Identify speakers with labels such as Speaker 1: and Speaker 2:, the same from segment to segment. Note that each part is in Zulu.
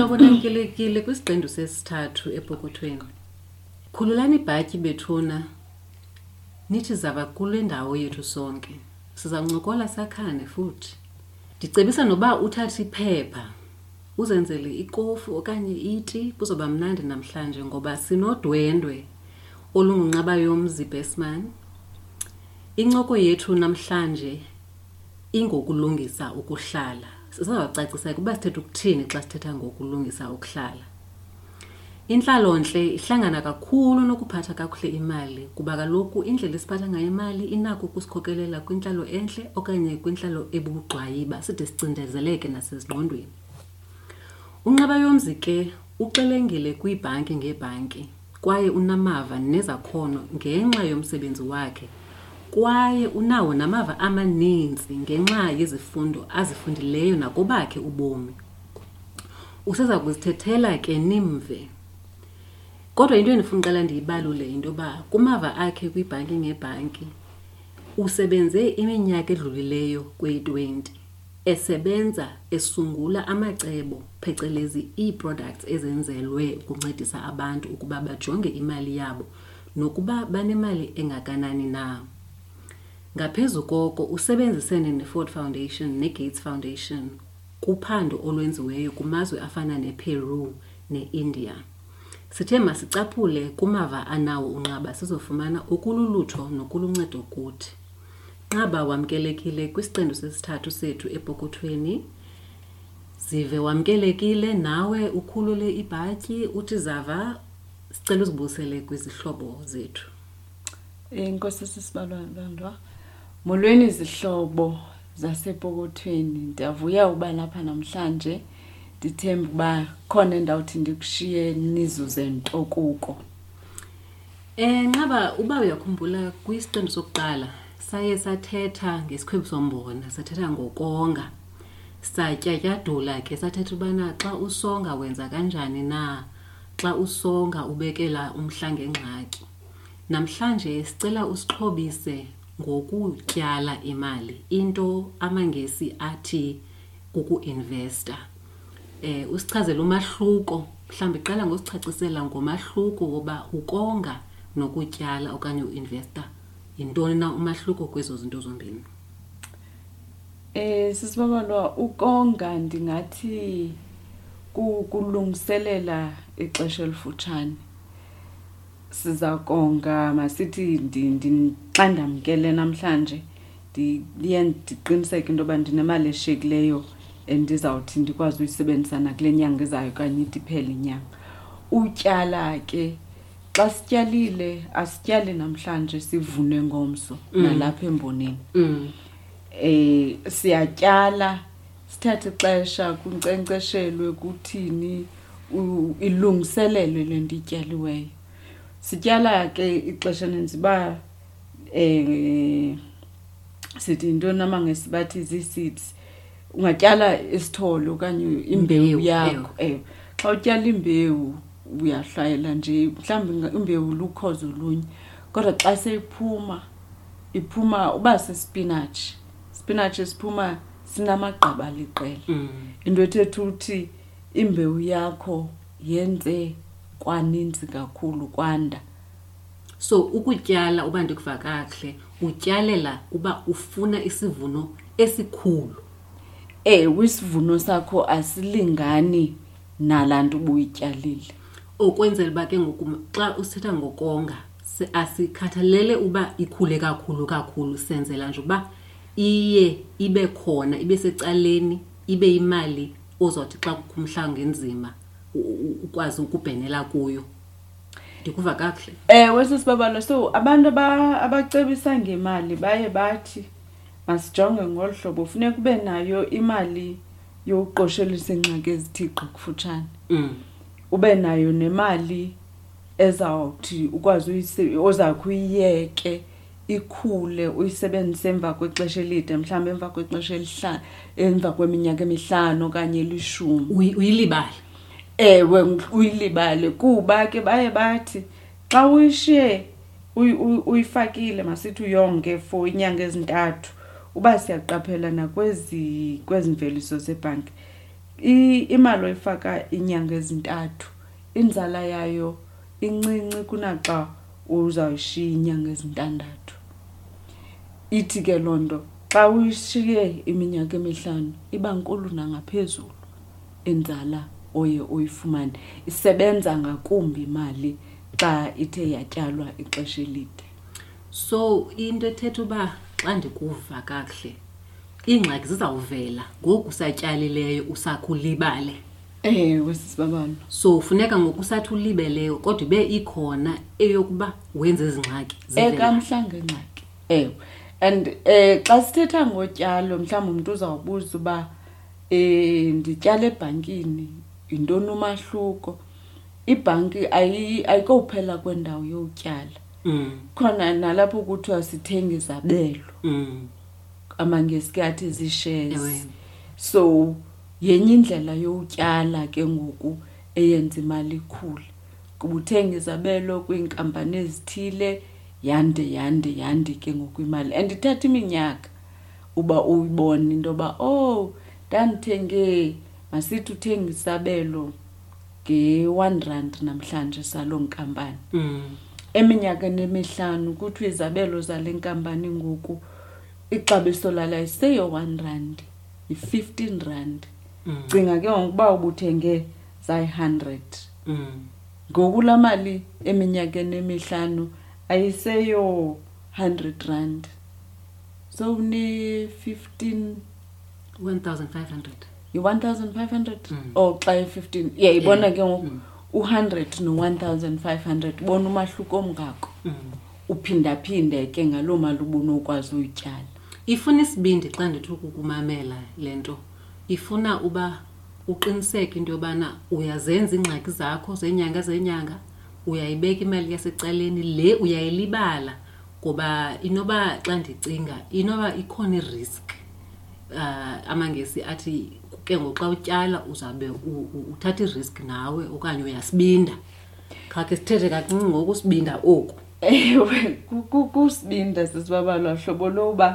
Speaker 1: Sihlobo namkelekile kwisiqendu sesithathu epokothweni. Khululani ibhatyi bethuna. Nithi zava kule ndawo yethu sonke. Siza kuncokola sakhane futhi. Ndicebisa noba uthathe iphepha uzenzele ikofu okanye iti kuzoba mnandi namhlanje ngoba sinodwendwe olungunqaba yomzi bestman. Incoko yethu namhlanje ingokulungisa ukuhlala. Sizawucacisa ukuba sithetha ukuthini xa sithetha ngokulungisa ukuhlala. Intlalontle ihlangana kakhulu nokuphatha kakuhle imali kuba kaloku indlela esiphatha ngayo imali inako ukusikhokelela kwintlalo entle okanye kwintlalo ebubugxwayiba side sicindezeleke nasezingqondweni. Unqaba yomzi ke uxelengile kwiibhanki ngeebhanki kwaye unamava nezakhono ngenxa yomsebenzi wakhe kwaye unawo namava amaninzi ngenxa yezifundo azifundileyo nakobakhe ubomi. Useza kuzithethela ke nimve. Kodwa into endifuna ndiyibalule into yoba kumava akhe kwibhanki ngebhanki usebenze iminyaka edlulileyo kweyi-20 esebenza esungula amacebo phecelezi ii-products ezenzelwe ukuncedisa abantu ukuba bajonge imali yabo nokuba banemali engakanani na. Ngaphezu koko usebenzisene neFord Foundation neGates Foundation kuphando olwenziweyo kumazwe afana nePeru neIndia. Sithe masicaphule kumava anawo unqaba sizofumana okululutho nokuluncedo kuthi. Nqaba wamkelekile kwisiqendu sesithathu sethu epokothweni. Zive wamkelekile nawe ukhulule ibhatyi uthi zava sicela uzibusele kwizihlobo zethu.
Speaker 2: Inkosi sisibalwa Molweni izihlobo zasepokothweni. Ndiyavuya uba lapha namhlanje. Ndithemba uba khona endawuthi ndikushiye nizuze nto kuko.
Speaker 1: Eh nqaba uba uyakhumbula kwisiqendu sokuqala saye sathetha ngesikhwebu sombona, sathetha ngokonga. Satyatyadula ke sathetha ubana xa usonga wenza kanjani na? Xa usonga ubekela umhla ngengxaki. Namhlanje sicela usixhobise ngokutyala imali, into amangesi athi kukuinvesta. Eh usichazele umahluko, mhlawumbi qala ngosicacisela ngomahluko woba ukonga nokutyala okanye uinvesta. Yintoni na umahluko kwezo zinto zombini?
Speaker 2: Eh sisibabalwa ukonga ndingathi kulungiselela ixesha elifutshane. Siza konga masithi xa ndamkele namhlanje ndiqiniseke into yoba ndinemali eshiyekileyo endizawuthi ndikwazi uyisebenzisa nakule nyanga izayo okanye ide iphele inyanga. Utyala ke xa sityalile asityali namhlanje sivune ngomso nalapha emboneni. Eh siyatyala sithathe ixesha kunkcenkceshelwe kuthini ilungiselelwe le nto ityaliweyo. Sityala ke ixesha uba eh sithi yintoni amangesi bathi zii-seeds. Ungatyala isithole okanye imbewu yakho. Ewe. Xa utyala imbewu uyahlwayela nje mhlawumbi imbewu lukhozo olunye kodwa xa seyiphuma iphuma uba sisipinatshi. Isipinatshi siphuma sinamagqabi aliqela. Into ethetha ukuthi imbewu yakho yenze kwaninzi kakhulu kwanda.
Speaker 1: So ukutyala uba ndikuva kakuhle utyalela uba ufuna isivuno esikhulu.
Speaker 2: Ewe isivuno sakho asilingani nalaa nto ubuyityalile.
Speaker 1: Okwenzela uba ke ngoku xa usithetha ngokonga asikhathalele uba ikhule kakhulu kakhulu senzela nje uba iye ibe khona ibe secaleni ibe yimali ozothi xa kukho umhla ngenzima ukwazi ukubhenela kuyo. Ndikuva kakuhle?
Speaker 2: Ewe sisibabalo so abantu abacebisa ngemali baye bathi masijonge ngolu hlobo funeka ube nayo imali yokuqoshelisa iingxaki ezithe gqi kufutshane. Ube nayo nemali ezawuthi ukwazi ozawukhe uyiyeke ikhule uyisebenzise emva kwexesha elide mhlawumbi emva kwexesha emva kweminyaka emihlanu okanye elishumi.
Speaker 1: Uyilibale.
Speaker 2: Ewe uyilibale kuba ke baye bathi xa uyishiye uyifakile masithi uyonge for inyanga ezintathu uba siyaqaphela nakwezi kwezi mveliso zebhanki. Imali oyifaka inyanga ezintathu inzala yayo incinci kunaxa uzawuyishiya inyanga ezintandathu. Ithi ke loo nto xa uyishiye iminyaka emihlanu iba nkulu nangaphezulu inzala oye uyifumane. Isebenza ngakumbi imali xa ithe yatyalwa ixesha elide.
Speaker 1: So into ethetha uba xa ndikuva kakuhle iingxaki zizawuvela. Ngoku usatyalileyo usakhulibale
Speaker 2: ewe sisibabalo
Speaker 1: so funeka ngoku usathi ulibeleyo kodwa ibe ikhona eyokuba wenze ezi ngxaki zivela.
Speaker 2: ekamhla ngengxaki ewe. And eh xa sithetha ngotyalo mhlawumbi umuntu uzawubuza uba eh ndityala ebhankini yintoni umahluko? Ibhanki ayi- ayikophela kwendawo yokutyala.
Speaker 1: Mm,
Speaker 2: khona nalapho kuthiwa sithenga izabelo.
Speaker 1: Mm,
Speaker 2: amangesi ke athi
Speaker 1: ewe.
Speaker 2: zii-shares so yenye indlela yokutyala ke ngoku eyenza imali ikhule. Kuba uthenga izabelo kwiinkampani ezithile yande yande yande ke ngoku imali. And ithatha iminyaka uba uyibone into yoba oh ndandithenge masithi uthenga isabelo nge-one rand namhlanje saloo nkampani.
Speaker 1: Mm,
Speaker 2: eminyakeni emihlanu kuthiwa izabelo zale nkampani ngoku ixabiso lalo ayiseyo-one rand yi-fifteen rand.
Speaker 1: Mm,
Speaker 2: cinga ke ngokuba ubuthenge zayi-hundred
Speaker 1: mm.
Speaker 2: ngoku laa mali eminyakeni emihlanu ayiseyo-hundred rand. So une-fifteen
Speaker 1: 1500
Speaker 2: yi-one thousand five hundred
Speaker 1: Mm.
Speaker 2: or xa i-fifteen yayibona
Speaker 1: Yeah.
Speaker 2: ke ngoku
Speaker 1: Mm.
Speaker 2: u-hundred no-one thousand five hundred bona umahluko omngako
Speaker 1: Mm.
Speaker 2: uphindaphinde ke ngaloo mali ubunokwazi uyityala
Speaker 1: ifuna isibindi xa ndithi ukukumamela le nto ifuna uba uqiniseke into yobana uyazenza iingxaki zakho zenyanga zenyanga uyayibeka imali yasecaleni le uyayilibala ngoba inoba xa ndicinga inoba ikhona irisk uh, amangesi athi ke ngoxa utyala uzawube uthatha irisk nawe okanye uyasibinda. Kha ke sithethe kancinci ngokusibinda oku.
Speaker 2: Ewe ku- ku- kusibinda sisibabalwa hlobo loba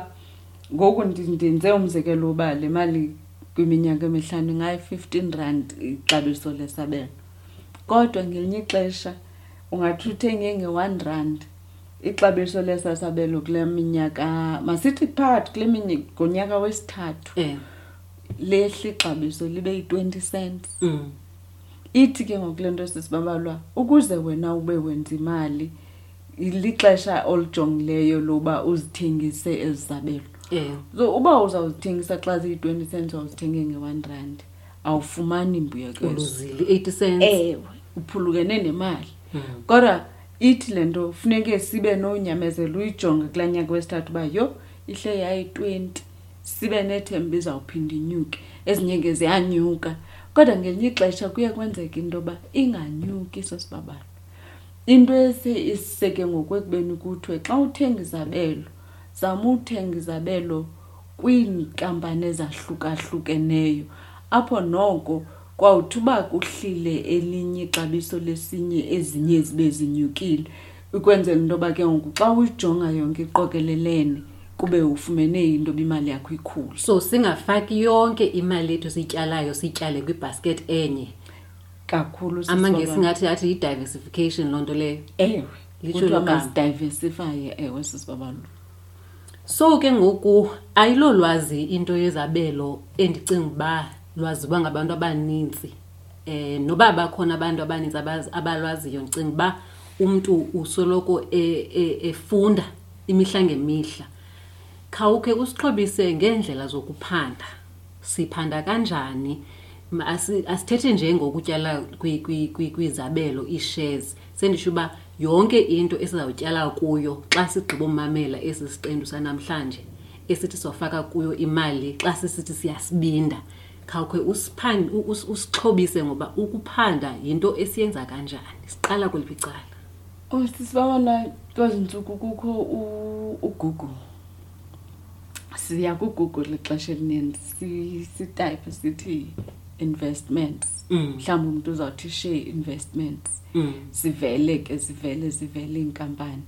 Speaker 2: ngoku ndenze umzekelo uba le mali kwiminyaka emihlanu ingayi-fifteen rand ixabiso lesabelo. Kodwa ngelinye ixesha ungathi uthenge nge-one rand ixabiso lesasabelo kule minyaka masithi phakathi kule minyaka ngonyaka wesithathu.
Speaker 1: Eh
Speaker 2: lehle ixabiso libe yi-twenty cents.
Speaker 1: Mm.
Speaker 2: ithi ke ngokule nto sisibabalwa ukuze wena ube wenza imali lixesha olijongileyo loba uzithengise ezi zabelo
Speaker 1: eh
Speaker 2: so uba uzawuzithengisa xa ziyi-twenty cents wawuzithenge nge-one rand awufumani imbuyekezo
Speaker 1: uluzile. 80 cents?
Speaker 2: Ewe uphulukene nemali.
Speaker 1: Mm.
Speaker 2: kodwa ithi le nto funeke sibe nonyamezela uyijonge kulaa nyaka wesithathu uba yho ihle yayi-twenty. Sibe nethemba izawuphinda inyuke ezinye ke ziyanyuka. Kodwa ngelinye ixesha kuye kwenzeka into yoba inganyuki sosibabalo into ese isiseke ngokwekubeni kuthiwe xa uthenga izabelo zama uthenga izabelo kwiinkampani ezahlukahlukeneyo apho noko kwawuthi uba kuhlile elinye ixabiso lesinye ezinye zibe zinyukile. Ukwenzela into yoba ke ngoku xa uyijonga yonke iqokelelene kube ufumene into imali yakho ikhulu.
Speaker 1: So singafaki yonke imali yethu sityalayo sityale kwibhasket enye.
Speaker 2: Kakhulu
Speaker 1: amangesi
Speaker 2: sisibabalo.
Speaker 1: ngathi athi yi-diversification loo nto leyo.
Speaker 2: Ewe
Speaker 1: Litsho
Speaker 2: ewe sisibabalo
Speaker 1: so ke ngoku ayilolwazi into yezabelo endicinga uba lwaziwa ngabantu abanintsi eh noba bakhona abantu abanintsi abalwaziyo ndicinga uba umntu usoloko e- e- efunda imihla ngemihla khawukhe usixhobise ngeendlela zokuphanda. Siphanda kanjani? Ma- asi- asithethe nje ngokutyala kwi- kwi- kwi- kwizabelo ii-shares. Sendisho uba yonke into esizawutyala kuyo xa sigqiba umamela esi siqendu sanamhlanje esithi sofaka kuyo imali xa sisithi siyasibinda khawukhe usiphan- u- us- usixhobise ngoba ukuphanda yinto esiyenza kanjani. Siqala kweliphi icala
Speaker 2: Oh sisibabona kwezi ntsuku kukho u- uGoogle. Siya kuGoogle ixesha elininzi si- sitayipe sithi investments.
Speaker 1: Mm.
Speaker 2: Mhlawumbi umuntu uzawuthi share investments.
Speaker 1: Mm.
Speaker 2: Sivele ke sivele sivele iinkampani.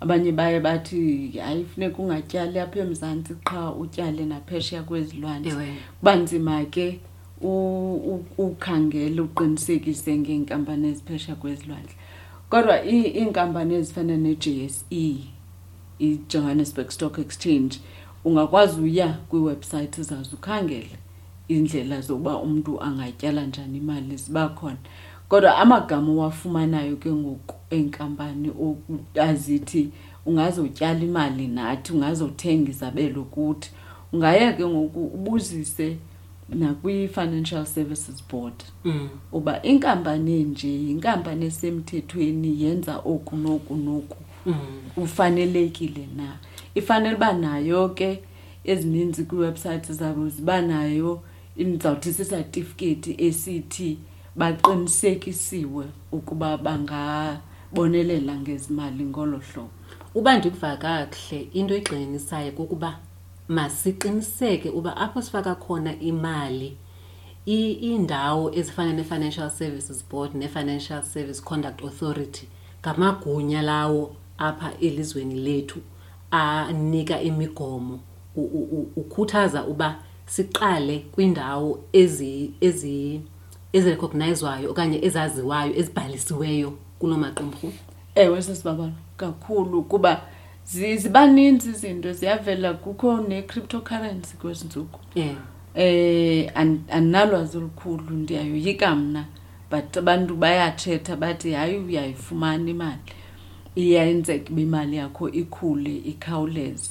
Speaker 2: Abanye baye bathi hayi funeka ungatyali apha eMzantsi qha utyale naphesheya kwezilwandle.
Speaker 1: Ewe.
Speaker 2: Kuba nzima ke u- u- ukhangele uqinisekise ngeenkampani eziphesha kwezilwandle kodwa ii- iinkampani ezifana ne-jse i-johannesburg stock exchange ungakwazi uya kwiiwebhsayithi zazo ukhangele iindlela zokuba umntu angatyala njani imali ziba khona kodwa amagama owafumanayo ke ngoku enkampani azithi ungazotyala imali nathi ungazothenga izabelo kuthi ungaya ke ngoku ubuzise nakwi-financial services board
Speaker 1: Mm.
Speaker 2: uba inkampani nje yinkampani esemthethweni yenza oku noku noku
Speaker 1: Mm.
Speaker 2: ufanelekile na ifanele uba nayo ke ezininzi kwiiwebsayithi zabo ziba nayo ndizawuthi sisatifiketi esithi baqinisekisiwe ukuba bangabonelela ngezimali ngolo hlobo.
Speaker 1: Uba ndikuva kakuhle into egxininisayo kukuba masiqiniseke uba apho sifaka khona imali i- iindawo ezifana ne-financial services board ne-financial service conduct authority ngamagunya lawo apha elizweni lethu. Anika imigomo u- u- u- ukhuthaza uba siqale kwiindawo ezi ezi ezirecognizwayo okanye ezaziwayo ezibhalisiweyo kuloo maqumrhu.
Speaker 2: Ewe sesibabalo kakhulu kuba zi- ziba ninzi izinto ziyavela kukho ne-cryptocurrency kwezi ntsuku.
Speaker 1: Um
Speaker 2: eh an- andinalwazi olukhulu ndiyayoyika mna but abantu bayathetha bathi hayi uyayifumana imali. Iyenzeka uba imali yakho ikhule ikhawuleze.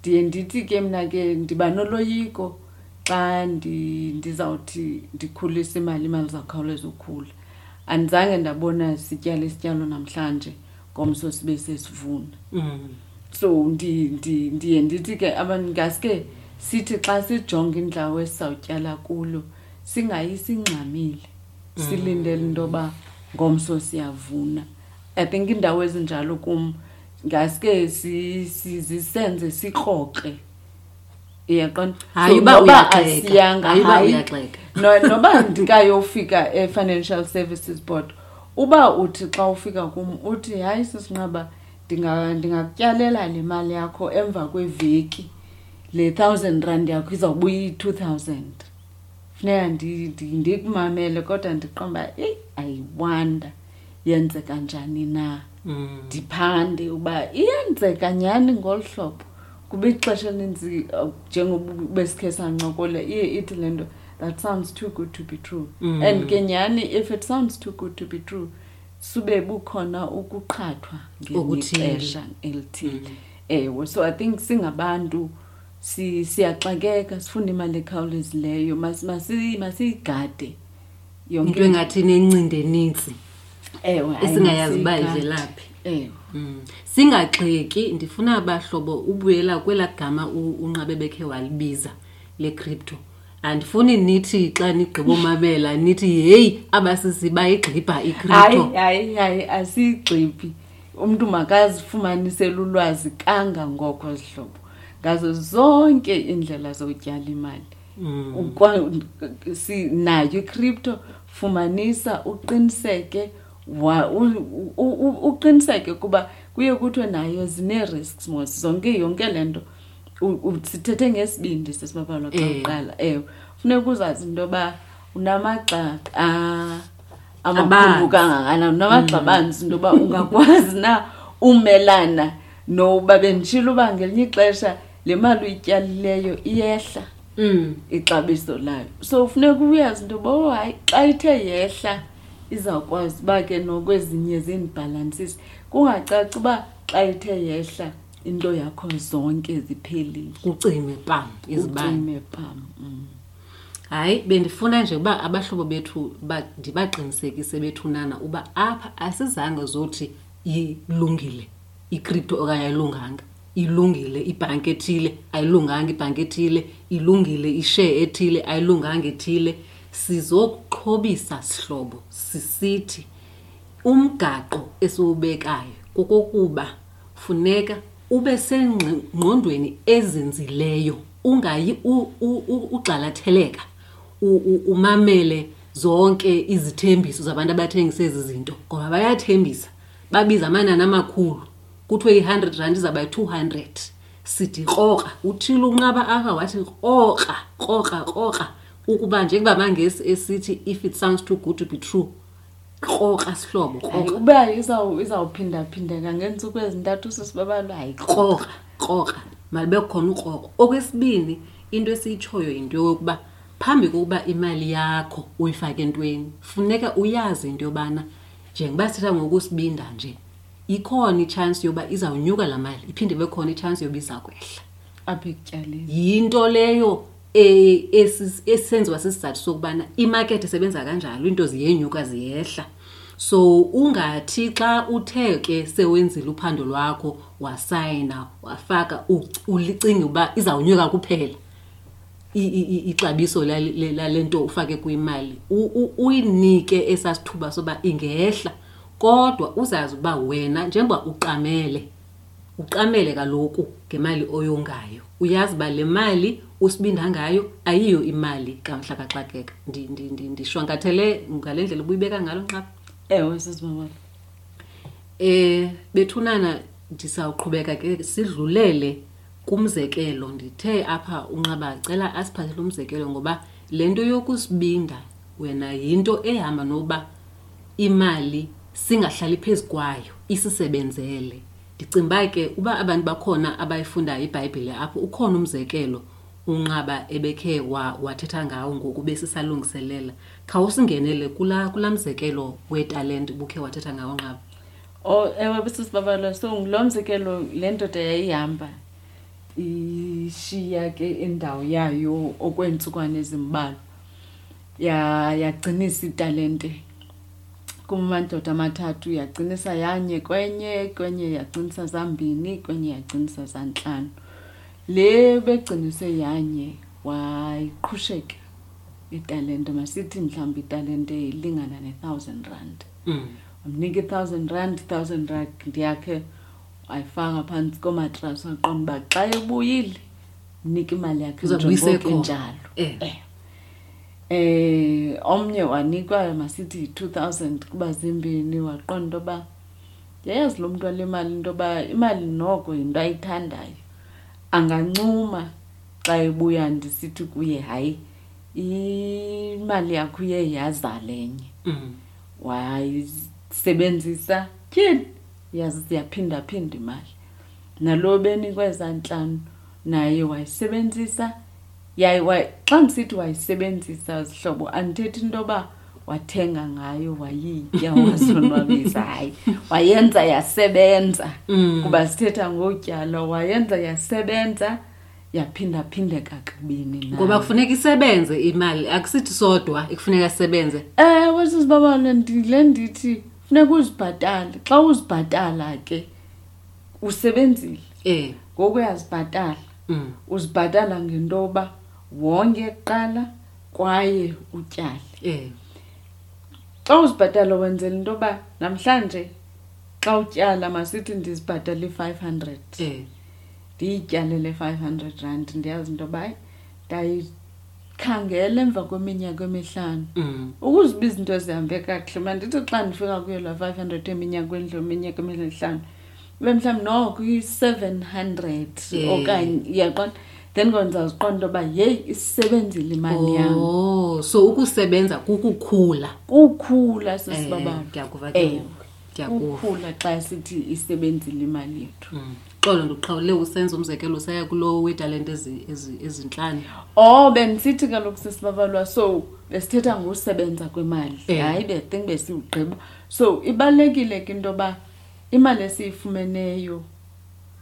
Speaker 2: Ndiye ndithi ke mna ke ndiba noloyiko xa ndi- ndizawuthi ndikhulise imali imali zawukhawuleza ukhula andizange ndabona sityala isityalo namhlanje ngomso sibe sesivuna.
Speaker 1: Mm.
Speaker 2: so ndi- ndi- ndiye ndithi ke abantu ngaske sithi xa sijonga indawo esizawutyala kulo singayisi ingxamile silindele into yoba ngomso siyavuna. I think iindawo ezinjalo kum ngaske si- si- zisenze sikroxe iyaqona
Speaker 1: Hayi uba uyaxeka. Hayi uba uyaxeka.
Speaker 2: No- noba ndikayofika e-financial services board uba uthi xa ufika kum uthi hayi sisinqaba ndinga- ndingakutyalela le mali yakho emva kweveki. Le thousand rand yakho izawubuya iyi-two thousand. Funeka ndi- ndi- ndikumamele kodwa ndiqomba eyi ayiwanda yenzeka njani na?
Speaker 1: Mm.
Speaker 2: ndiphande uba iyenzeka nyhani ngolu hlobo. Kuba ixesha elinintsi uh, njengoba besikhe sancokola iye ithi le nto that sounds too good to be true.
Speaker 1: Mm.
Speaker 2: and ke nyhani if it sounds too good to be true sube bukhona ukuqhathwa ngexesha elithile. Ewe so i think singabantu si- siyaxakeka sifuna imali ekhawulezileyo Masi- masi- masiyigade yonke
Speaker 1: into engathi nencindi enintsi.
Speaker 2: Ewe
Speaker 1: esingayazi ivelaphi
Speaker 2: ewe.
Speaker 1: Mm. singaxeki ndifuna bahlobo ubuyela kwelaa gama unqabe bekhe walibiza le-crypto andifuni nithi xa nigqiba umabela nithi yeyi abasisi bayigqibha
Speaker 2: hayi
Speaker 1: i-crypto.
Speaker 2: Hayi hayi asiyigxiphi umntu makazifumanisele ulwazi kangangoko zihlobo. Ngazo zonke iindlela zotyala imali. Mm. nayo icrypto fumanisa uqiniseke uqiniseke kuba kuye kuthiwe nayo zinee-risks mos zonke yonke le nto sithethe ngesibindi sesibabalwa xa
Speaker 1: Eh.
Speaker 2: uqala ewe funeka uzazi into yoba unamagxa a-
Speaker 1: Abanzi.
Speaker 2: amakhulu kangakanani unamagxa banzi into yoba ungakwazi na umelana noba benditshile uba ngelinye ixesha le mali uyityalileyo iyehla
Speaker 1: Mm.
Speaker 2: ixabiso layo so funeka uyazi into yoba oh hayi xa ithe yehla izawukwazi uba ke nokwezinye zindibhalansisi kungacaci uba xa ithe yehla into yakho zonke ziphelile.
Speaker 1: Kucime pam izibane.
Speaker 2: Ucime pam mm.
Speaker 1: hayi bendifuna nje uba abahlobo bethu ba- ndibaqinisekise bethunana uba apha asizange zothi ilungile icrypto okanye ayilunganga. Ilungile ibhanki ethile ayilunganga ibhanki ethile. Ilungile ishare ethile ayilunganga ethile sizokuxhobisa sihlobo sisithi umgaqo esiwubekayo kokokuba funeka ube sengqondweni ezinzileyo ungayi ugxalatheleka umamele zonke izithembiso zabantu abathengisa ezi zinto. Ngoba bayathembisa babiza amanani amakhulu kuthiwe i-hundred rand izawuba yi-two-hundred sithi kroka uthile unqaba apha wathi kroka kroka kroka ukuba njengoba mangesi esithi if it sounds too good to be true kroka sihlobo
Speaker 2: Hayi,
Speaker 1: kroka
Speaker 2: uba izawu- izawuphindaphindeka ngeentsuku ezintathu usisibabalo hayi
Speaker 1: kroka kroka. Malibe khona ukroko. Okwesibini into esiyitshoyo yinto yokuba phambi kokuba imali yakho uyifake entweni funeka uyazi into yobana njengoba sithetha ngokusibinda nje ikhona itshansi yoba izawunyuka laa mali iphinde ibe khona itshansi yoba iza kwehla
Speaker 2: apha ekutyaleni
Speaker 1: yinto leyo eh, esi- esenziwa sisizathu sokubana imakethi isebenza kanjalo into ziyenyuka ziyehla. So ungathi xa uthe ke sewenzile uphando lwakho wasayina wafaka ulicinge uba izawunyuka kuphela ixabiso lale le- lale nto ufake kwimali uyinike esasithuba soba ingehla. Kodwa uzazi uba wena njengoba uqamele uqamele kaloku ngemali oyongayo uyazi uba le mali usibinda ngayo ayiyo imali kamhla kaxakeka. Ndi- ndi- ndi- ndishwankathele ngale ndlela ubuyibeka ngalo nqapha
Speaker 2: ewe sisibabalo
Speaker 1: Eh bethunana ndisawuqhubeka ke sidlulele kumzekelo. Ndithe apha unqaba cela asiphathele umzekelo ngoba le nto yokusibinda wena yinto ehamba noba imali singahlali phezu kwayo isisebenzele. Ndicinga uba ke uba abantu bakhona abayifundayo ibhayibhile apho ukhona umzekelo unqaba ebekhe wa- wathetha ngawo ngoku besisalungiselela. Khawusingenele kulaa kulaa mzekelo wetalente ubukhe wathetha ngawo nqaba
Speaker 2: o ewe sisibabalo so ngulo mzekelo le ndoda yayihamba ishiya ke indawo yayo okweentsukwana ezimbalwa. Ya yagcinisa italente kumadoda amathathu yagcinisa yanye kwenye kwenye yagcinisa zambini kwenye yagcinisa zantlanu. Le begcinise yanye wayiqhusheka italente masithi mhlawumbi italente ilingana ne-thousand rand
Speaker 1: Mm.
Speaker 2: wamnika i-thousand rand i-thousand rand yakhe wayifaka phantsi komatrasi waqonda uba xa ebuyile mnika imali yakhe
Speaker 1: Uzawube
Speaker 2: njengoko
Speaker 1: isekhona.
Speaker 2: injalo
Speaker 1: Eh.
Speaker 2: eh eh omnye wanikwa masithi yi-two thousand kuba zimbini waqonda into yoba yayazi lo mntu wale mali into yoba imali noko yinto ayithandayo angancuma xa ebuya ndisithi kuye hayi imali yakho uye yazalenye
Speaker 1: Mm.
Speaker 2: wayisebenzisa tyhini? Yazi yaphindaphinda imali. Nalo benikweza ntlanu naye wayisebenzisa. Yaye wa- xa ndisithi wayisebenzisa zihlobo andithethi into yoba wathenga ngayo wayitya wazonwabisa hayi wayenza yasebenza.
Speaker 1: Mm.
Speaker 2: kuba sithetha ngotyala wayenza yasebenza yaphindaphindeka kabini nayo.
Speaker 1: ngoba kufuneka isebenze imali akusithi sodwa ekufuneka sisebenze
Speaker 2: ewe sisibabalo ndile ndithi funeka uzibhatale. Xa uzibhatala ke usebenzile.
Speaker 1: Eh
Speaker 2: ngoku uyazibhatala.
Speaker 1: Mm.
Speaker 2: uzibhatala ngento yoba wonke kuqala kwaye utyale.
Speaker 1: Eh
Speaker 2: xa uzibhatala wenzela into yoba namhlanje xa utyala masithi ndizibhatala i-five hundred.
Speaker 1: Eh.
Speaker 2: Ndiyityalele five hundred rand ndiyazi into yoba hayi ndayikhangela emva kweminyaka emihlanu.
Speaker 1: Mm.
Speaker 2: ukuziba izinto zihambe kakuhle. Mandithi xa ndifika kuyo la five hundred eminyaka endlu iminyaka emihlanu ibe mhlawumbi noko i-seven hundred
Speaker 1: Eh.
Speaker 2: okanye iyaqonda then ngondizawuziqonda into yoba yeyi isebenzile imali yam
Speaker 1: oh so ukusebenza kukukhula
Speaker 2: kukhula sisibabalo
Speaker 1: Eh, ndiyakuva ke
Speaker 2: Ewe.
Speaker 1: ngoku. ndiyakuva
Speaker 2: kukhula xa sithi isebenzile imali yethu
Speaker 1: Mm. xolo ndiqhawule usenza umzekelo saya kulo wetalente ezi- ezi- ezintlanu
Speaker 2: oh bendisithi kaloku sisibabalwa so besithetha ngosebenza kwemali
Speaker 1: Eh.
Speaker 2: hayi bethink besiwugqiba so ibalulekile ke into yoba imali esiyifumeneyo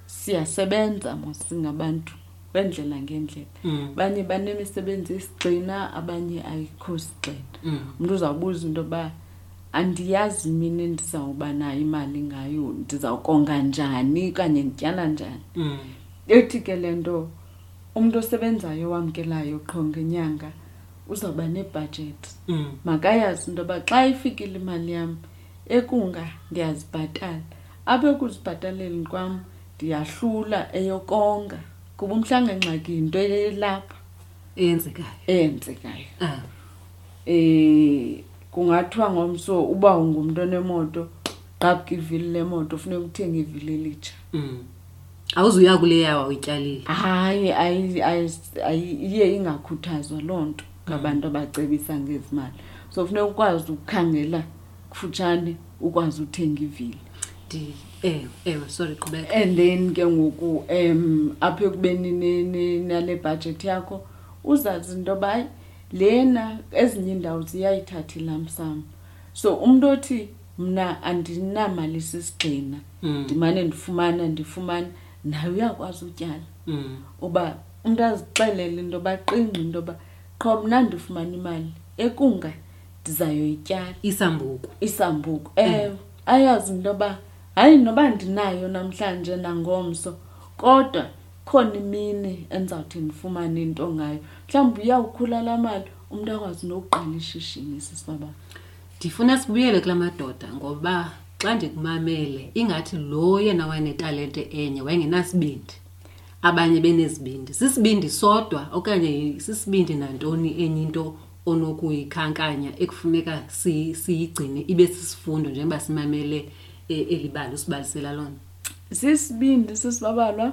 Speaker 2: siyasebenza mosingabantu kwendlela ngendlela
Speaker 1: Mm.
Speaker 2: abanye banemisebenzi isigxina abanye ayikho sigxina
Speaker 1: Mm.
Speaker 2: umntu uzawubuza into yoba andiyazi mina endizawuba nayo imali ngayo ndizawukonga njani okanye ndityala njani
Speaker 1: Mm.
Speaker 2: ethi ke le nto umntu osebenzayo owamkelayo qho ngenyanga uzawuba nebhajethi
Speaker 1: Mm.
Speaker 2: makayazi into yoba xa ifikile imali yam ekunga ndiyazibhatala apha ekuzibhataleni kwam ndiyahlula eyokonga kuba umhlanga ngxaki yinto elapha.
Speaker 1: Eyenzekayo.
Speaker 2: Eyenzekayo.
Speaker 1: Ah.
Speaker 2: eh kungathiwa ngomso uba ungumntu onemoto qabka ivili lemoto funeka uthenge ivili elitsha.
Speaker 1: Mm. awuzuya kule yawo uyityalile
Speaker 2: hayi ayi- ayi- ayi- iye ingakhuthazwa loo nto ngabantu abacebisa ngezimali. So funeka ukwazi ukukhangela kufutshane ukwazi uthenga ivili.
Speaker 1: Ndi- ewe ewe sorry qhubeka
Speaker 2: and then ke ngoku um apha ekubeni nale bhajethi yakho uzazi into yoba hayi lena ezinye iindawo ziyayithatha ilamsam so umntu othi mna andinamali sisigxina
Speaker 1: Mm.
Speaker 2: ndimane ndifumana ndifumana naye uyakwazi utyala.
Speaker 1: Mm.
Speaker 2: uba umntu azixelele into yoba qingqi into yoba qho mna ndifumana imali ekunga ndizayoyityala
Speaker 1: isambuku.
Speaker 2: Isambuku ewe ayazi into yoba hayi noba ndinayo namhlanje nangomso kodwa khona imini endizawuthi ndifumane into ngayo. Mhlawumbi uyawukhula laa mali umntu akwazi nokuqala ishishini sisibaba
Speaker 1: ndifuna sibuyele kula madoda ngoba xa ndikumamele ingathi lo yena wayenetalente enye wayengenasibindi. Abanye benezibindi sisibindi sodwa okanye sisibindi nantoni enye into onokuyikhankanya ekufuneka si- siyigcine ibe sisifundo njengoba simamele eh, eli bali usibalisela lona?
Speaker 2: Sisibindi sisibabalwa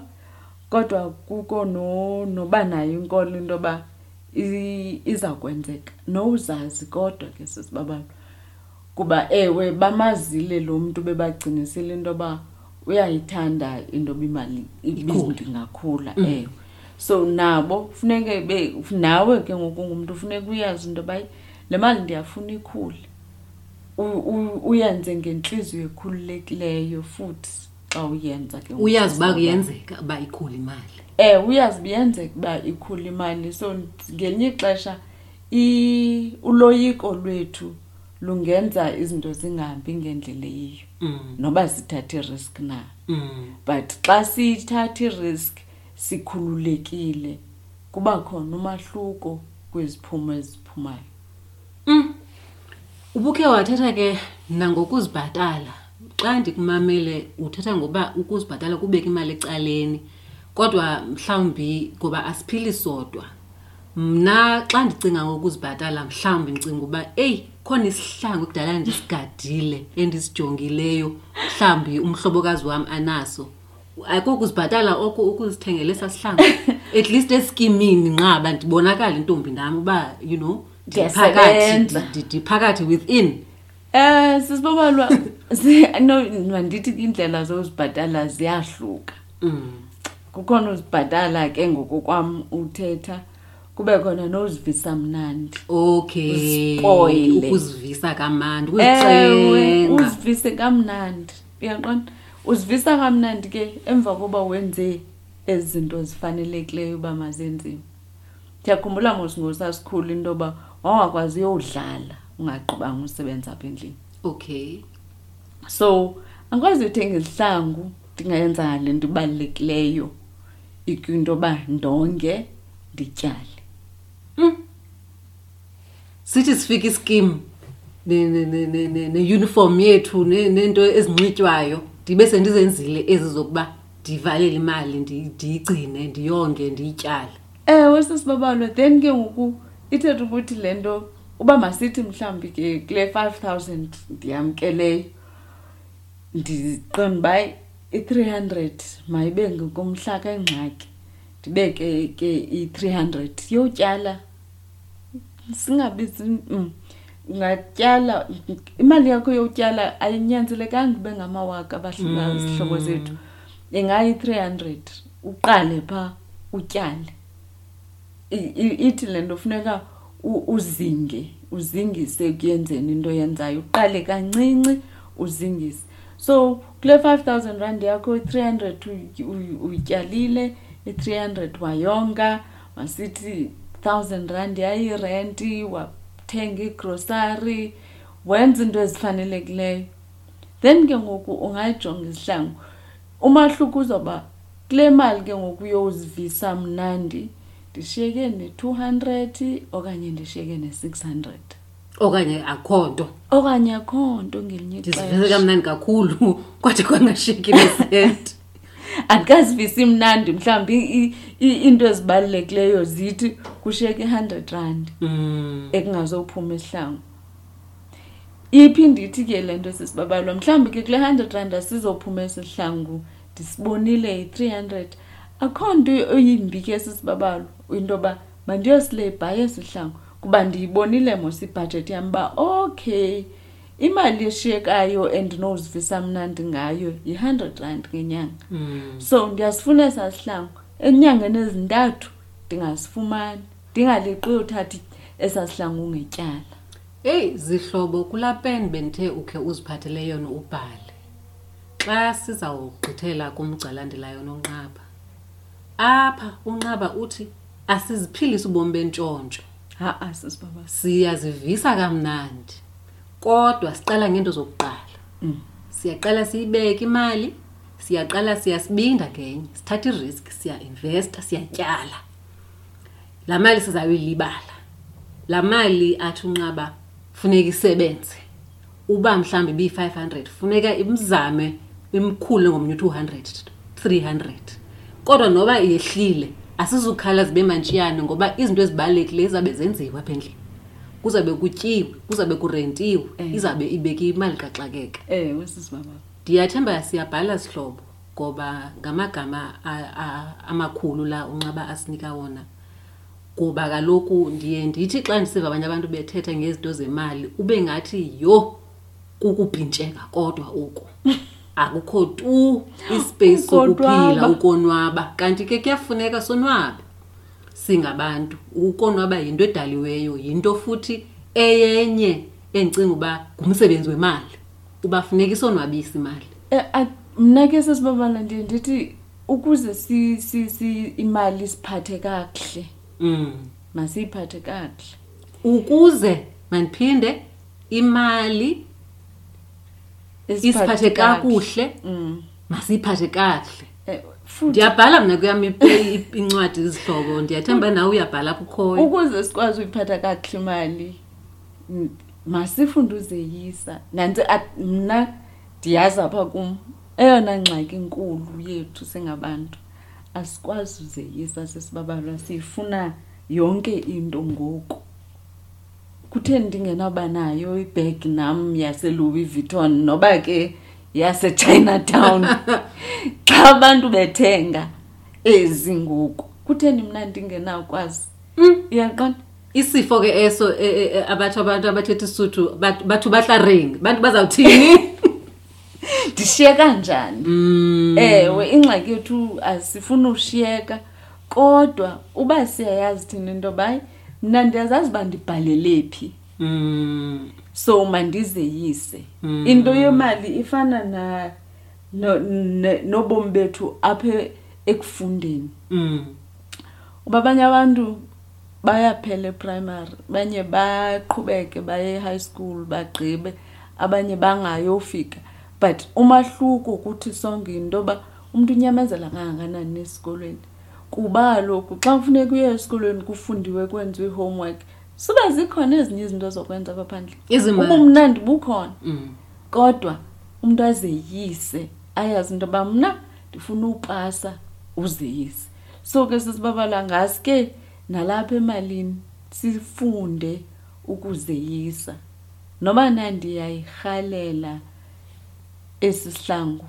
Speaker 2: kodwa kuko no noba nayo inkolo into yoba i- iza kwenzeka nowuzazi kodwa ke sisibabalwa. Kuba ewe bamazile lo mntu bebagcinisile into yoba uyayithanda into yoba imali
Speaker 1: Ikhule.
Speaker 2: ibindi ngakhula ewe. So nabo funeke be nawe ke ngoku ngumntu funeka uyazi into yoba "Hayi, le mali ndiyafuna ikhule. U- u- uyenze ngentliziyo ekhululekileyo futhi xa uyenza ke
Speaker 1: uyazi uba kuyenzeka uba ikhule imali.
Speaker 2: Eh uyazi biyenzeka uba ikhula imali. So ngelinye ixesha uloyiko lwethu lungenza izinto zingahambi ngendlela eyiyo.
Speaker 1: Mm,
Speaker 2: noba sithathe i-risk na.
Speaker 1: Mm.
Speaker 2: but xa sithatha i-risk sikhululekile. Kuba khona umahluko kwiziphumo eziphumayo.
Speaker 1: Ubukhe wathetha ke nangokuzibhatala. Xa ndikumamele uthetha ngoba ukuzibhatala kubeka imali ecaleni kodwa mhlawumbi ngoba asiphili sodwa. Mna xa ndicinga ngokuzibhatala mhlawumbi ndicinga uba eyi khona isihlangu ekudala ndisigadile endisijongileyo mhlawumbi umhlobokazi wam anaso. Ayikokuzibhatala oko ukuzithengela esaa sihlangu. At least eskimini nqaba ndibonakala intombi nam uba you know ndiphakathi ndiphakathi within.
Speaker 2: Eh sisibabalwa si- no mandithi indlela zozibhatala ziyahluka.
Speaker 1: Mm.
Speaker 2: kukhona uzibhatala ke ngokokwam uthetha kube khona nozivisa mnandi.
Speaker 1: Okay.
Speaker 2: Uziphoyile.
Speaker 1: ukuzivisa kamandi
Speaker 2: ewe
Speaker 1: ukuzicenga
Speaker 2: uzivise kamnandi. Uyaqonda uzivisa kamnandi ke emva koba wenze ezi zinto zifanelekileyo uba mazenziwe ndiyakhumbula ngosingosasikhulu into yoba wawungakwazi uyowudlala ungagqibanga usebenza apha endlini.
Speaker 1: Okay.
Speaker 2: So angikwazi uthenga izihlangu ndingayenza le nto ibalulekileyo ikwinto yoba ndonge ndityale.
Speaker 1: Sithi sifika iskim neuniform yethu ne- nento ezinxitywayo ndibe sendizenzile ezi zokuba ndivalele imali ndi- ndiyigcine ndiyonge ndiyityale.
Speaker 2: Ewe sisibabalwe. Then ke ngoku ithetha ukuthi le nto uba masithi mhlawumbi ke kule five thousand ndiyamkeleyo ndiqonda uba i-three hundred mayibe ngokomhla kengxaki ndibeke ke i-three hundred yotyala. Singabizi mm, ungatyala imali yakho yotyala ayinyanzelekanga ube ngamawaka abahlula zihlobo zethu. Ingayi-three hundred uqale phaa utyale ithi le nto funeka uzinge uzingise ekuyenzeni into yenzayo uqale kancinci uzingise. So kule five thousand rand yakho i-three hundred uyityalile i-three hundred wayonga masithi thousand rand yayirenti wathenga igrosari wenza into ezifanelekileyo. Then ke ngoku ungayijonga izihlangu. Umahluko uzoba kule mali ke ngoku uyozivisa mnandi ndishiyeke ne-two hundred okanye ndishiyeke ne-six hundred.
Speaker 1: Okanye akho nto
Speaker 2: okanye akho nto ngelinye
Speaker 1: ndizivise kamnandi kakhulu kodwa kwangashiyeki nesenti
Speaker 2: andikazivisi mnandi mhlawumbi iinto ezibalulekileyo zithi kushiyeke i-hundred rand
Speaker 1: Mm.
Speaker 2: ekungazophuma isihlangu iphinde ithi ke le nto sisibabalwa? Mhlawumbi ke kule hundred rand asizophuma esihlangu ndisibonile yi-three hundred. Akho nto oyimbi ke sisibabalwa. Into yoba mandiyosilebha esihlangu kuba ndiyibonile mos ibhajethi yam uba okay imali eshiyekayo endinozivisa mnandi ngayo yi-hundred rand ngenyanga
Speaker 1: Mm.
Speaker 2: so ndiyasifuna esaa sihlangu enyangeni ezintathu ndingasifumani ndingaleqiyo uthatha esaa sihlangu ngetyala
Speaker 1: Hey zihlobo kulaa pen bendithe ukhe uziphathele yona ubhale. Xa sizawugqithela kumgcalandelayo nonqaba. Apha unqaba uthi asiziphilisi ubomi bentshontsho.
Speaker 2: ha-a sisibaba
Speaker 1: Siyazivisa kamnandi. Kodwa siqala ngento zokuqala. Siyaqala siyibeke imali, siyaqala siyasibinda ngenye, sithatha i-risk, siya-investa, siyatyala. La mali sizayilibala. La mali athi unqaba funeka isebenze. Uba mhlambi bi500, funeka imzame imkhulu ngomnye u200, 300. Kodwa noba yehlile, asizukhala zibe mantshiyane ngoba izinto ezibalulekileyo zabe zenziwa apha endlini. Kuzabe kutyiwe, kuzabe kurentiwe,
Speaker 2: Eh.
Speaker 1: izabe ibeke imali kaxakeka.
Speaker 2: ewe sisibaba
Speaker 1: Ndiyathemba siyabhala sihlobo ngoba ngamagama a- a- amakhulu la unqaba asinika wona. Kuba kaloku ndiye ndithi xa ndisiva abanye abantu bethetha ngezinto zemali ube ngathi yho kukubhintsheka kodwa oku. Akukho tu ispace sokuphila
Speaker 2: Ukonwaba.
Speaker 1: kanti ke kuyafuneka sonwabe. Singabantu ukonwaba yinto edaliweyo yinto futhi eyenye endicinga uba ngumsebenzi wemali. Uba funeka isonwabise imali.
Speaker 2: A- mna ke sesibabala ndiye ndithi ukuze si, si, si imali siphathe kakuhle
Speaker 1: Mm.
Speaker 2: masiyiphathe kakuhle
Speaker 1: Ukuze mandiphinde imali isiphathe kakuhle
Speaker 2: mm.
Speaker 1: masiyiphathe kakuhle.
Speaker 2: eh, futhi
Speaker 1: Ndiyabhala mna kuyam i- i- incwadi izihlobo ndiyathemba nawe uyabhala kukhoyo.
Speaker 2: ukuze sikwazi uyiphatha kakuhle imali mm, masifunde uzeyisa nantsi at- mna ndiyazi apha kum eyona ngxaki inkulu yethu singabantu asikwazi uzeyisa sesibabalwa siyifuna yonke into ngoku kutheni ndingenawuba nayo ibhegi nam yaselouis vuitton noba ke yasechinatown xa abantu bethenga ezi ngoku kutheni mna ndingenawukwazi iyaqonda
Speaker 1: Isifo ke eso e- e- e- abathi abantu abathetha isuthu bat- bathu bahlareng. Bantu bazawuthini?
Speaker 2: ndishiyeka njani
Speaker 1: Mm.
Speaker 2: ewe ingxaki yethu asifuni ushiyeka kodwa uba siyayazi thina into bayi mna ndiyazazi uba ndibhalele phi
Speaker 1: Mm.
Speaker 2: so mandizeyise
Speaker 1: Mm.
Speaker 2: into yemali ifana na no- nobomi bethu apha ekufundeni
Speaker 1: Mm.
Speaker 2: uba abanye abantu bayaphela eprimary abanye baqhubeke baye e-high school bagqibe abanye bangayofika but umahluko kuthi sonke yinto yoba umntu unyamezela kangakanani esikolweni kuba kaloku xa kufuneka uye esikolweni kufundiwe kwenziwe i-homework suba zikhona ezinye izinto zokwenza apha phandle ubumnandi bukhona.
Speaker 1: Mm.
Speaker 2: kodwa umntu azeyise ayazi into yoba mna ndifuna upasa uzeyise. So ke sisibabala ngasi ke nalapha emalini sifunde ukuzeyisa. Noba nandiyayirhalela esi sihlangu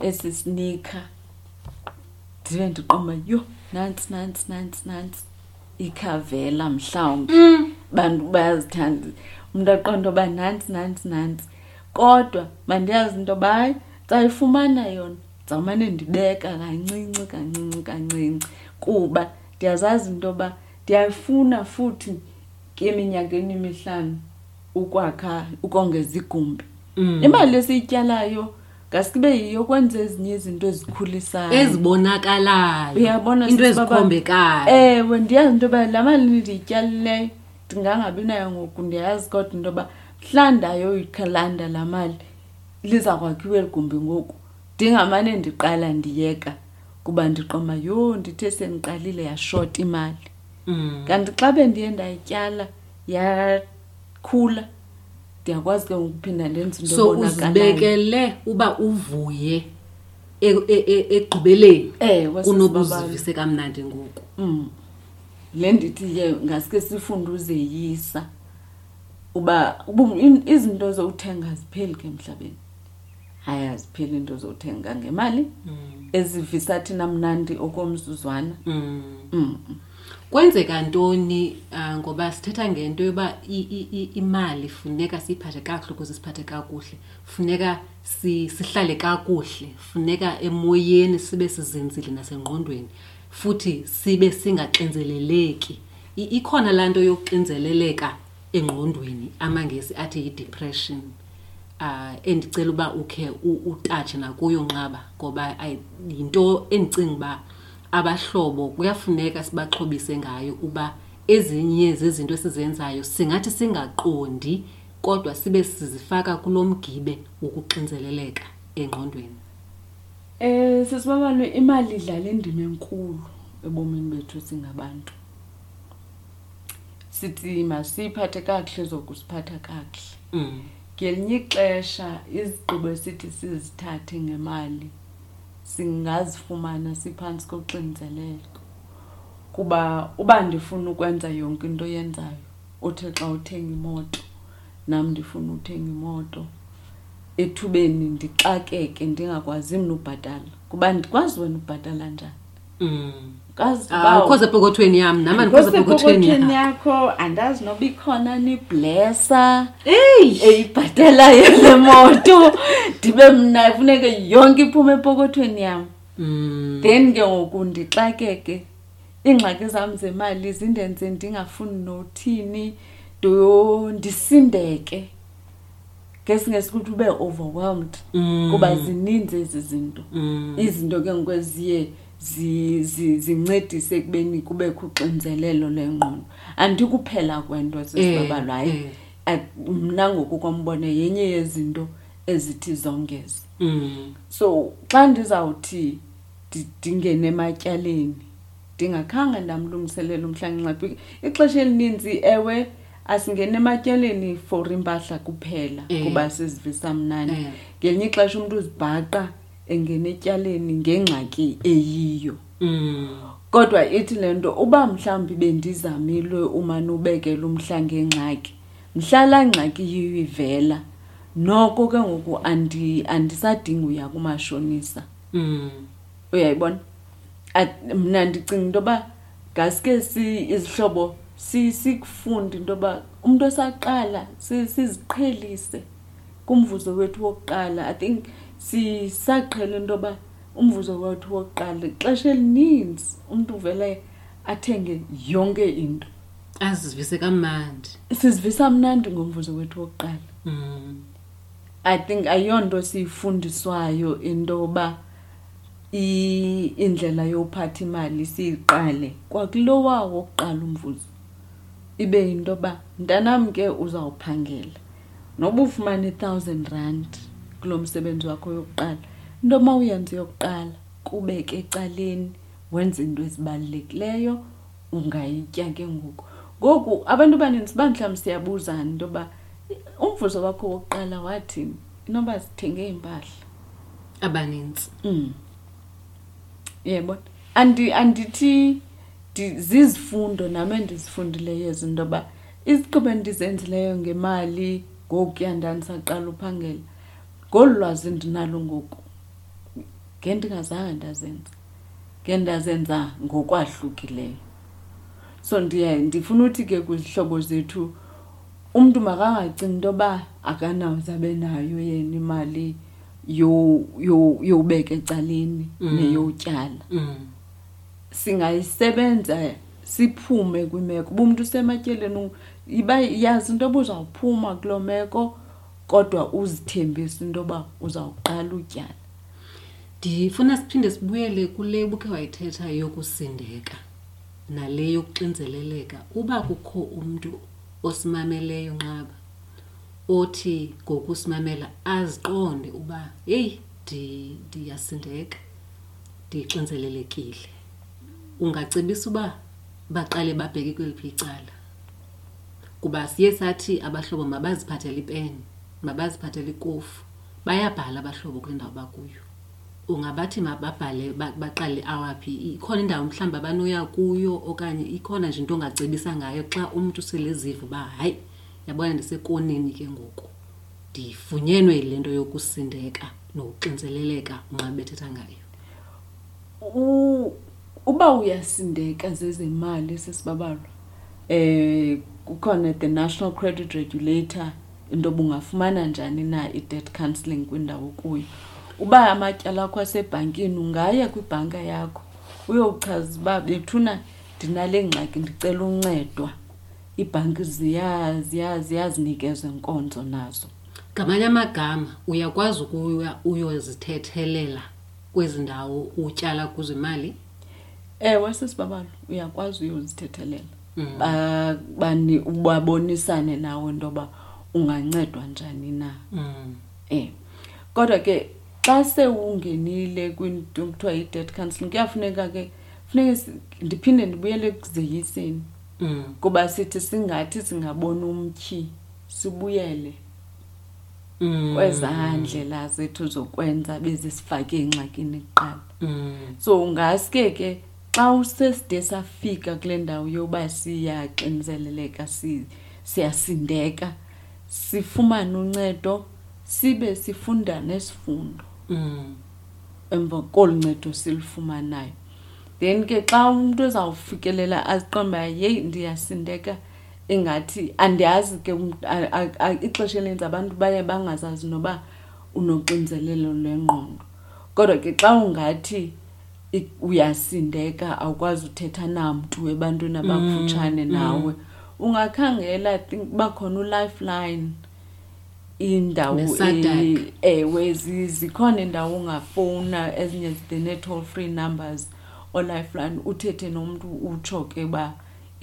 Speaker 2: esi sinika ndibe ndiqoma yho nantsi nantsi nantsi nantsi. Ikhavela mhlawumbi. Bantu bayazithanda. Umntu aqonda uba nantsi nantsi nantsi. Kodwa mandiyazi into yoba hayi ndizayifumana yona. Ndizawumane ndibeka kancinci kancinci kancinci. Kuba ndiyazazi into yoba ndiyafuna futhi eminyakeni emihlanu ukwakha ukongeza igumbi.
Speaker 1: Mm.
Speaker 2: imali esiyityalayo ngasibe yiyo kwenza ezinye izinto ezikhulisayo
Speaker 1: Ezibonakalayo.
Speaker 2: Uyabona
Speaker 1: into ezikhombekayo.
Speaker 2: ewe ndiyazi into yoba laa mali ndiyityalileyo ndingangabi nayo ngoku ndiyayazi kodwa into yoba mhla ndayoyikhalanda laa mali liza kwakhiwa eli gumbi ngoku ndingamane ndiqala ndiyeka kuba ndiqoma yho ndithe sendiqalile yashota imali
Speaker 1: Mm.
Speaker 2: kanti xa bendiye ndayityala yakhula ndiyakwazi ke ngokuphinda ndenze into
Speaker 1: So uzibekele uba uvuye e- e- e- ekugqibeleni
Speaker 2: ewe
Speaker 1: kunoba
Speaker 2: sisibabalo.
Speaker 1: uzivise kamnandi ngoku.
Speaker 2: Mm. le ndithi ke ngaske sifunde uzeyisa uba izinto zowuthenga zipheli ke emhlabeni hayi azipheli into zowuthenga ngemali
Speaker 1: Mm.
Speaker 2: ezivisa thina mnandi okomzuzwana
Speaker 1: Mm.
Speaker 2: mm.
Speaker 1: Kwenzeka ntoni ah, ngoba sithetha ngento yoba imali funeka siyiphathe kakuhle ukuze siphathe kakuhle. Funeka si- sihlale kakuhle funeka emoyeni sibe sizinzile nasengqondweni futhi sibe singaxinzeleleki. Ikhona laa nto yokuxinzeleleka engqondweni amangesi athi yi-depression. Uh endicela uba ukhe utatshe nakuyo nqaba ngoba yinto endicinga uba abahlobo kuyafuneka sibaxhobise ngayo uba ezinye zezinto esizenzayo singathi singaqondi kodwa sibe sizifaka kulo mgibe wokuxinzeleleka engqondweni
Speaker 2: Eh sisibabalo imali idlala indima enkulu ebomini bethu singabantu. Sithi masiphathe kakuhle zokusiphatha kakuhle.
Speaker 1: mm.
Speaker 2: Ngelinye ixesha izigqibo esithi sizithathe ngemali singazifumana siphantsi koxinzelelo. Kuba uba ndifuna ukwenza yonke into oyenzayo uthi xa uthenga imoto nam ndifuna uthenga imoto ethubeni ndixakeke ndingakwazi mna ubhatala kuba ndikwazi wena ubhatala njani
Speaker 1: Mm.
Speaker 2: kazi
Speaker 1: Ah, ukho sepokothweni yam nama ndikho sepokothweni
Speaker 2: sepokothweni
Speaker 1: yakho
Speaker 2: andazi noba ikhona niblesa
Speaker 1: eyi
Speaker 2: eyibhatalayo le moto. Ndibe mna funeke yonke iphume epokothweni yam
Speaker 1: Mm.
Speaker 2: then ke ngoku ndixakeke. Iingxaki zam zemali zindenze ndingafuni nothini. Ndo ndisindeke. Ngesingesi ukuthi ube overwhelmed.
Speaker 1: Mm.
Speaker 2: kuba zininzi ezi zinto.
Speaker 1: Mm.
Speaker 2: izinto ke ngoku eziye zi- zi- zincedise ekubeni kubekho uxinzelelo lengqondo andikuphela kwento sesibabalo hayi
Speaker 1: eh.
Speaker 2: mna ngoku kombona yenye yezinto ezithi zongeze
Speaker 1: Mm.
Speaker 2: so xa ndizawuthi ndi- ndingene ematyaleni ndingakhange ndamlungiselela umhlangengxaki ixesha elininzi ewe asingene ematyaleni for impahla kuphela
Speaker 1: Eh.
Speaker 2: kuba sizivisa mnandi
Speaker 1: Eh.
Speaker 2: ngelinye ixesha umntu uzibhaqa engene etyaleni ngengxaki eyiyo.
Speaker 1: Mm.
Speaker 2: kodwa ithi le nto uba mhlawumbi bendizamile umane ubekela umhla ngengxaki mhla laa ngxaki yiyo ivela. Noko ke ngoku andi- andisadingi uya kumashonisa.
Speaker 1: Mm.
Speaker 2: uyayibona? Mna ndicinga into yoba ngaske si izihlobo si- sikufunde into yoba umntu osaqala si- siziqhelise kumvuzo wethu wokuqala. I think sisaqhela into yoba umvuzo wethu wokuqala ixesha elininzi umntu uvele athenge yonke into.
Speaker 1: Azivise kamandi
Speaker 2: sizivisa mnandi ngomvuzo wethu wokuqala.
Speaker 1: Mm.
Speaker 2: i think ayonto siyifundiswayo into yoba i- indlela yophatha imali siyiqale. Kwakulowa wokuqala umvuzo. Ibe yinto yoba mntanam ke uzawuphangela. Noba ufumana i-thousand rand kulo msebenzi wakho yokuqala. Into ma uyenze yokuqala kubeke ecaleni wenze into ezibalulekileyo ungayitya ke ngoku. Ngoku abantu abaninzi bamhlawumbi siyabuzana into yoba umvuzo wakho wokuqala wathini inoba zithenge iimpahla.
Speaker 1: Abanintsi
Speaker 2: mm. yebona andi andithi ndi- zizifundo nam endizifundileyo ezinto yoba izigqibo endizenzileyo ngemali ngokuya ndandisaqala uphangela ngolu lwazi ndinalo ngoku ngendingazange ndazenza ngendazenza ngokwahlukileyo so ndiye ndifuna uthi ke kwizihlobo zethu umntu makangacingi into yoba akanawuze abe nayo yena imali yo- yo- yowubeka ecaleni
Speaker 1: Mm.
Speaker 2: neyotyala
Speaker 1: Mm.
Speaker 2: singayisebenza siphume kwimeko uba umntu usematyeleni u- iba yazi into yoba uzawuphuma kuloo meko kodwa uzithembise into yoba uzawuqala utyala.
Speaker 1: Ndifuna siphinde sibuyele kule ubukhe wayithetha yokusindeka nale yokuxinzeleleka. Uba kukho umntu osimameleyo nqaba othi ngokusimamela aziqonde uba heyi ndiyasindeka ndixinzelelekile. Ungacebisa uba baqale babheke kweliphi icala kuba siye sathi abahlobo mabaziphathele ipeni mabaziphathele ikofu bayabhala abahlobo kule ndawo bakuyo. Ungabathi mababhale ba- baqale awaphi ikhona indawo mhlawumbi abanoya kuyo okanye ikhona nje into ongacebisa ngayo xa umntu seleziva uba hayi yabona ndisekoneni ke ngoku ndifunyenwe yile nto yokusindeka nokuxinzeleleka unxa bethetha ngayo.
Speaker 2: U- uba uba uyasindeka zezemali sesibabalwa eh kukhona the national credit regulator into bungafumana njani na i-debt counselling kwindawo kuyo uba amatyala akho asebhankini ungaya kwibhanka yakho uyowuchaza uba bethuna ndinale ngxaki ndicela uncedwa. Iibhanki ziya ziya ziyazinikeza nkonzo nazo.
Speaker 1: Ngamanye amagama uyakwazi ukuya uyozithethelela kwezi ndawo utyala kuzo imali?
Speaker 2: Ewe sesibabalo uyakwazi uyozithethelela.
Speaker 1: Mm.
Speaker 2: Babonisane nawe into yoba ungancedwa njani na
Speaker 1: Mm.
Speaker 2: eh kodwa ke xa sewungenile kwinto kuthiwa yi-debt counselling kuyafuneka ke funeke si- ndiphinde ndibuyele ekuzeyiseni
Speaker 1: Mm.
Speaker 2: kuba sithi singathi singabona umtyhi sibuyele
Speaker 1: Mm.
Speaker 2: kwezaa ndlela zethu zokwenza bezisifake engxakini kuqala
Speaker 1: Mm.
Speaker 2: so ungaske ke xa useside safika kule ndawo yoba siyaxinzeleleka si- siyasindeka sifumane uncedo sibe sifunda nesifundo
Speaker 1: Mm.
Speaker 2: emva kolu ncedo silifumanayo then ke xa umntu ezawufikelela aziqonda uba yeyi ndiyasindeka ingathi andiyazi ke umntu- a- a- a- ixesha elinintsi abantu baye bangazazi noba unoxinzelelo lwengqondo kodwa ke xa ungathi i- uyasindeka awukwazi uthetha namntu ebantwini abakufutshane
Speaker 1: mm.
Speaker 2: Nawe ungakhangela I think bakhona ulifeline indawo
Speaker 1: NeSADAG.
Speaker 2: e- ewe zi- zikhona indawo ungafowuna ezinye the-toll free numbers. Olifeline uthethe nomntu utsho ke uba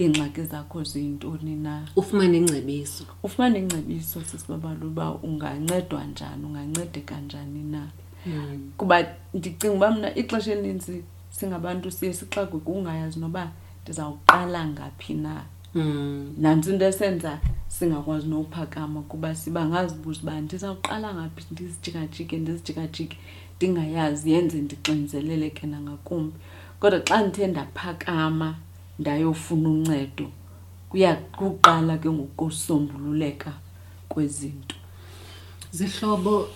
Speaker 2: iingxaki zakho ziyintoni na.
Speaker 1: Ufumane ingcebiso.
Speaker 2: Ufumane ingcebiso sisibabalo uba ungancedwa njani ungancedeka njani na.
Speaker 1: Mm.
Speaker 2: kuba ndicinga uba mna ixesha elinintsi singabantu siye sixakwe kungayazi noba ndizawuqala ngaphi na.
Speaker 1: Mm.
Speaker 2: nantsi into esenza singakwazi nophakama kuba siba ngazibuza uba ndizawuqala ngaphi ndizijikajike ndizijikajike ndingayazi yenze ndixinzeleleke nangakumbi kodwa xa ndithe ndaphakama ndayofuna uncedo kuyakuqala ke ngokusombululeka kwezinto.
Speaker 1: Zihlobo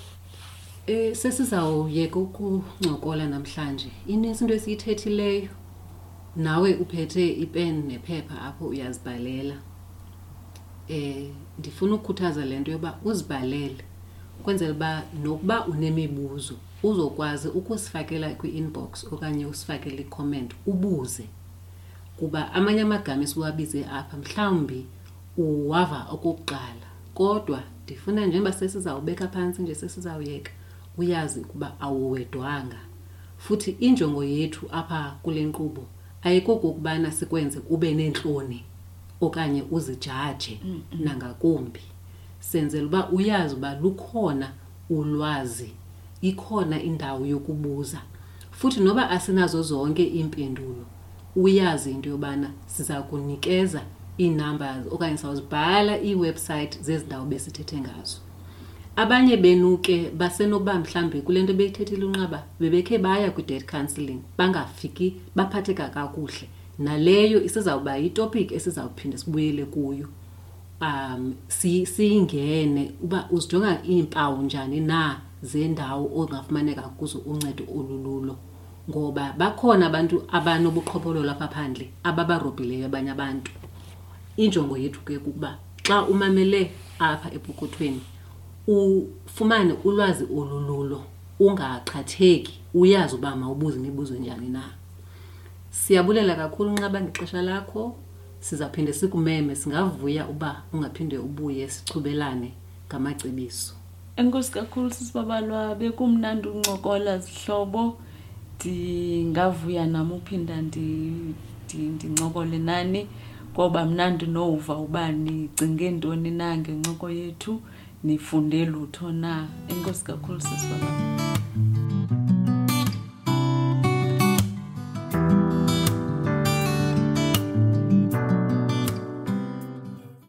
Speaker 1: eh sesizawuyeka ukuncokola namhlanje. Inintsi into esiyithethileyo. Nawe uphethe ipen nephepha apho uyazibhalela. Eh ndifuna ukukhuthaza le nto yoba uzibhalele ukwenzela uba nokuba unemibuzo uzokwazi ukusifakela kwi-inbox okanye usifakele icomment ubuze. Kuba amanye amagama esiwabize apha mhlawumbi uwava okokuqala kodwa ndifuna njengoba sesizawubeka phantsi nje sesizawuyeka uyazi ukuba awuwedwanga. Futhi injongo yethu apha kule nkqubo ayikokokubana sikwenze ube neentloni okanye uzijaje nangakumbi. Senzela uba uyazi uba lukhona ulwazi ikhona indawo yokubuza. Futhi noba asinazo zonke iimpendulo uyazi into yobana siza kunikeza ii-numbers okanye sizawuzibhala ii-website zezi ndawo besithethe ngazo. Abanye benu ke basenokuba mhlawumbi kule nto beyithethile unqaba bebekhe baya kwi-debt counselling bangafiki baphatheka kakuhle. Naleyo isizawuba yitopic esizawuphinda sibuyele kuyo. Um si- siyingene uba uzijonga iimpawu njani na zendawo ongafumaneka kuzo uncedo olululo. Ngoba bakhona abantu abanobuqhophololo apha phandle ababarobhileyo abanye abantu. Injongo yethu ke kukuba xa umamele apha epokothweni ufumane ulwazi olululo ungaqhatheki uyazi uba mawubuze imibuzo njani na. Siyabulela kakhulu nxaba ngexesha lakho sizawuphinde sikumeme singavuya uba ungaphinde ubuye sichubelane ngamacebiso.
Speaker 2: Enkosi kakhulu sisibabalwa bekumnandi uncokola zihlobo. Ndingavuya nam uphinda ndi- ndi- ndincokole nani ngoba mnandi nova uba nicinge ntoni na ngencoko yethu. nifunde lutho na. Enkosi kakhulu sisibabam